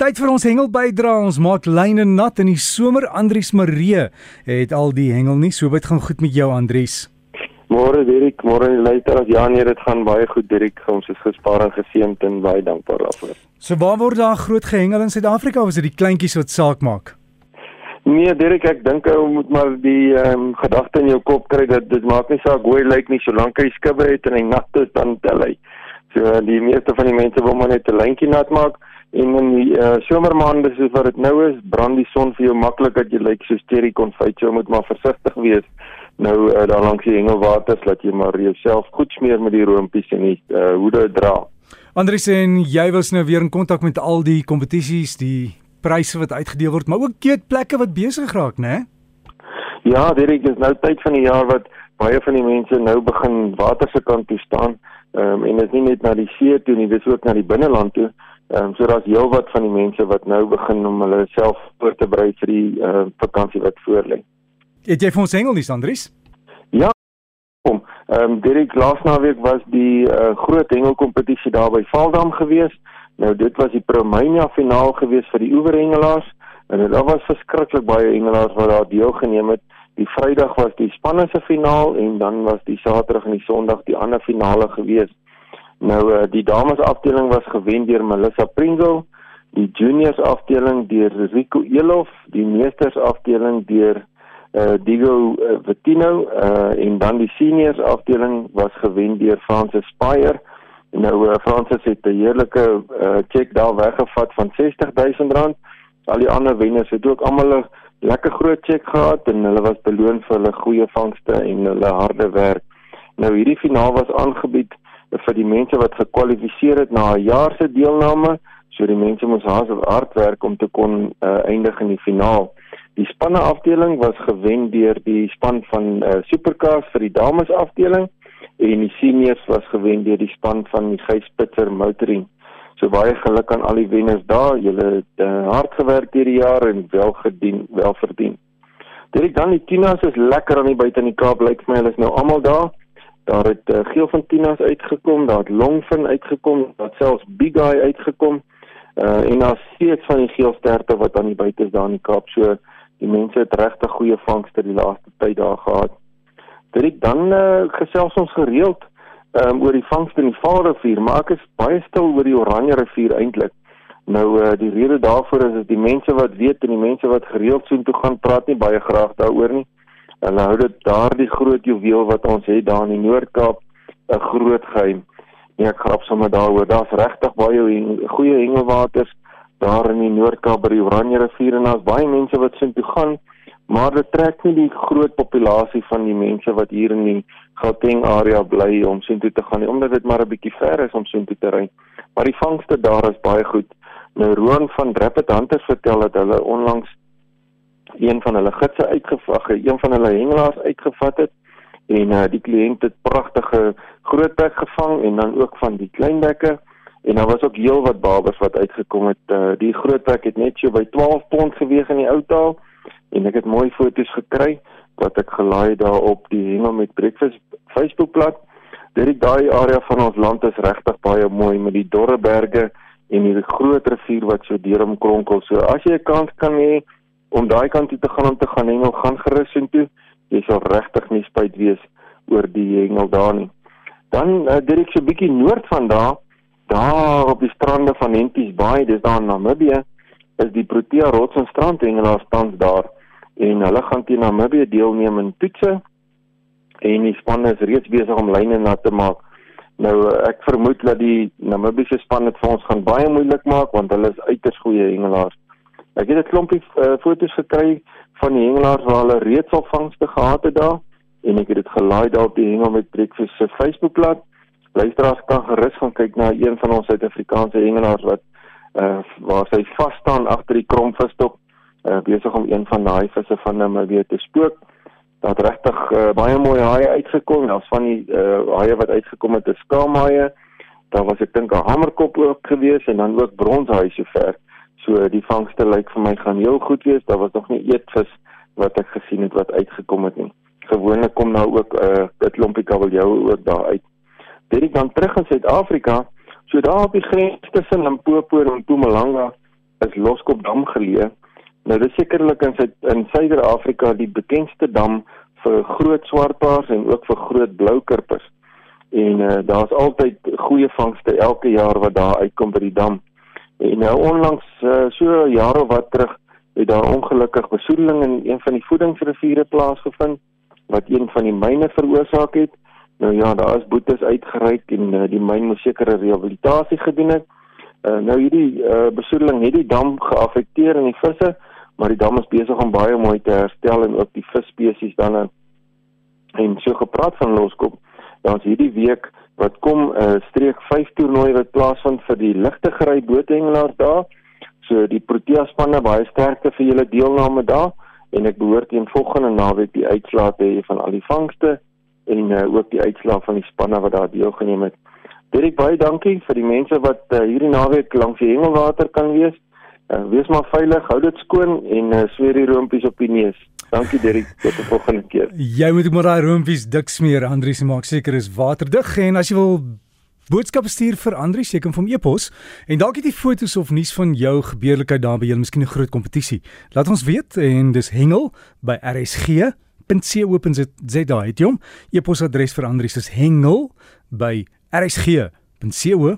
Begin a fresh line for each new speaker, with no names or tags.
Tyd vir ons hengel bydra. Ons maak lyne nat in die somer. Andries Maree het al die hengel nie. So baie gaan goed met jou Andries.
Môre Dirk, môre luister as Jan hier dit gaan baie goed Dirk. Ons is gespaar en geseënd en baie dankbaar daarvoor.
So waar word daar groot gehengel in Suid-Afrika of is dit die kleintjies wat saak maak?
Nee Dirk, ek dink ou moet maar die ehm um, gedagte in jou kop kry dat dit maak nie saak hoe hy lyk nie, solank hy skibbe het en hy nat is dan tel hy. So die meeste van die mense wil maar net 'n lyntjie nat maak. En in die uh, somermaande soos wat dit nou is, brand die son vir jou maklik dat jy lyk so sterry konfyt. Jy moet maar versigtig wees nou uh, daar langs die hengelwaters dat jy maar jouself goed smeer met die roompies en die uh, hoede dra.
Andries en jy was nou weer in kontak met al die kompetisies, die pryse wat uitgedeel word, maar ook keetplekke wat besig raak, né?
Ja, dit is nou tyd van die jaar wat baie van die mense nou begin water se kant toe staan. Ehm um, en dit is nie net na die see toe nie, dis ook na die binneland toe. Ehm um, so daar's heelwat van die mense wat nou begin om hulle self voor te berei vir die uh, vakansie wat voorlê.
Het jy vir ons hengel nie, Andries?
Ja. Kom. Ehm um, Derek laas naweek was die uh, groot hengelkompetisie daar by Valdam gewees. Nou dit was die Promania finaal gewees vir die oeverhengelaars en daar was verskriklik baie hengelaars wat daar deelgeneem het. Die Vrydag was die spanne se finaal en dan was die Saterdag en die Sondag die ander finale gewees. Nou uh, die dames afdeling was gewen deur Melissa Pringle, die juniors afdeling deur Rico Elof, die meesters afdeling deur uh, Digo uh, Vettino uh, en dan die seniors afdeling was gewen deur Francis Spire. Nou uh, Francis het 'n heerlike uh, cheque daar weggevat van R60000. Al die ander wenners het ook almal 'n lekker groot cheque gehad en hulle was beloon vir hulle goeie vangste en hulle harde werk. Nou hierdie finaal was aangebied vir die mense wat gekwalifiseer het na 'n jaar se deelname, so die mense moes hard werk om te kon uh, eindig in die finaal. Die spanne afdeling was gewen deur die span van uh, Supercars vir die dames afdeling en die seniors was gewen deur die span van die Geyspitzer Motoring. So baie geluk aan al die wenners daar. Julle het uh, hard gewerk hierdie jaar en wel gedien, wel verdien. Dit dan die Tinas is lekker aan die buite in die Kaap lyk vir my hulle is nou almal daar. Daar het uh, geel van Tinas uitgekom, daar het longfin uitgekom, daar het selfs big guy uitgekom. Uh en daar's steeds van die geelsterte wat aan die buite is daar in die Kaap. So die mense het regtig goeie vangste die laaste tyd daar gehad. Dit dan uh, gesels ons gereeld um, oor die vangste in die Vaalrivier, maar ek is baie stil oor die Oranje rivier eintlik. Nou uh, die rede daarvoor is dat die mense wat weet en die mense wat gereeld so toe gaan praat nie baie graag daaroor nie. Hulle hou dit daardie groot juweel wat ons het daar in die Noord-Kaap 'n groot geheim. Nee, ek grap sommer daaroor. Daar's regtig baie goeie hengelwaters daar in die Noord-Kaap by die Oranje rivier en daar's baie mense wat sin toe gaan, maar dit trek nie die groot populasie van die mense wat hier in die Gauteng area bly om sin toe te gaan nie, omdat dit maar 'n bietjie ver is om sin toe te ry. Maar die vangste daar is baie goed. Nou Roan van Rapid Hunters vertel dat hulle onlangs een van hulle gidse uitgevang, een van hulle hengelaars uitgevat het en uh, die kliënt het pragtige grootbek gevang en dan ook van die kleinbekke en daar was ook heel wat babas wat uitgekom het. Uh, die grootbek het net so by 12 pond geweg in die ou taal en ek het mooi foto's gekry wat ek gelaai daar op die hengel met breakfast Facebookblad. Dit daai area van ons land is regtig baie mooi met die dorre berge en die groot rivier wat so deur hom kronkel. So as jy 'n kans kan hê om daai kant toe te gaan om te gaan hengel gaan gerus in toe. Jy sal regtig nie spyt wees oor die hengel daar nie. Dan uh, direk so bietjie noord van daar, daar op die strande van Henties Bay, dis daar in Namibië, is die Protea Rots en Strandhengelaars tans daar en hulle gaan teen Namibië deelneem in toetse en die span is reeds besig om lyne nat te maak. Nou eh, ek vermoed dat die Namibiese span dit vir ons gaan baie moeilik maak want hulle is uiters goeie hengelaars. Ek het 'n klompie uh, foto's gekry van die hengelaars waar hulle reeds al vangste gehad het daar en ek het dit gelaai daar op die hengel met breakfast se Facebookblad. Luisteraars kan gerus gaan kyk na een van ons Suid-Afrikaanse hengelaars wat uh, waar sy vas staan agter die kromvisdok uh, besig om een van daai visse van hom weer te spook. Daar het regtig uh, baie mooi haie uitgekom. Daar's van die uh, haie wat uitgekom het, skaamhaie. Daar was ek dink 'n hamerkop ook gewees en dan ook bronshaai sover. So die vangste lyk vir my gaan heel goed wees. Daar was nog nie eetvis wat ek gesien het wat uitgekom het nie. Gewoonlik kom nou ook 'n uh, klompie kabeljou ook daar uit. Dit dan terug in Suid-Afrika, so daar op die grens tussen Limpopo en Mpumalanga, is Loskop Dam geleë. Nou dis sekerlik in sy in Suider-Afrika die bekendste dam vir groot swartbaars en ook vir groot bloukurpers. En uh, daar's altyd goeie vangste elke jaar wat daar uitkom by die dam. En nou onlangs uh, so jare wat terug het daar ongelukkig besoedeling in een van die voedingsriviere plaasgevind wat een van die myne veroorsaak het. Nou ja, daar is boetes uitgereik en uh, die myn moes sekere rehabilitasie gedoen het. Uh, nou hierdie uh, besoedeling het die dam geaffekteer en die visse, maar die dam is besig om baie mooi te herstel en ook die visspesies dan en so gepraat van loskop. Daar's hierdie week wat kom 'n uh, streek 5 toernooi wat plaasvind vir die ligte gery boothengelaars daar. So die Protea spanne baie sterkte vir julle deelname daar en ek behoort teen volgende naweek die uitslae te hê van al die vangste en uh, ook die uitslae van die spanne wat daar deelgeneem het. Dirk baie dankie vir die mense wat uh, hierdie naweek langs die hengelwater kan wees. Uh, wees maar veilig, hou dit skoon en uh, sweer die roompies op die neus. Dankie Dirk, tot die volgende keer.
Jy moet ook maar daai roompies dik smeer, Andrius, maak seker is waterdig en as jy wil boodskappe stuur vir Andrius, jy kan hom e-pos en dalk het jy foto's of nuus van jou gebeurlikheid daar by julle, miskien 'n groot kompetisie. Laat ons weet en dis hengel by RSG .co.za het jy hom. E-posadres vir Andrius is hengel by rsg.co.za.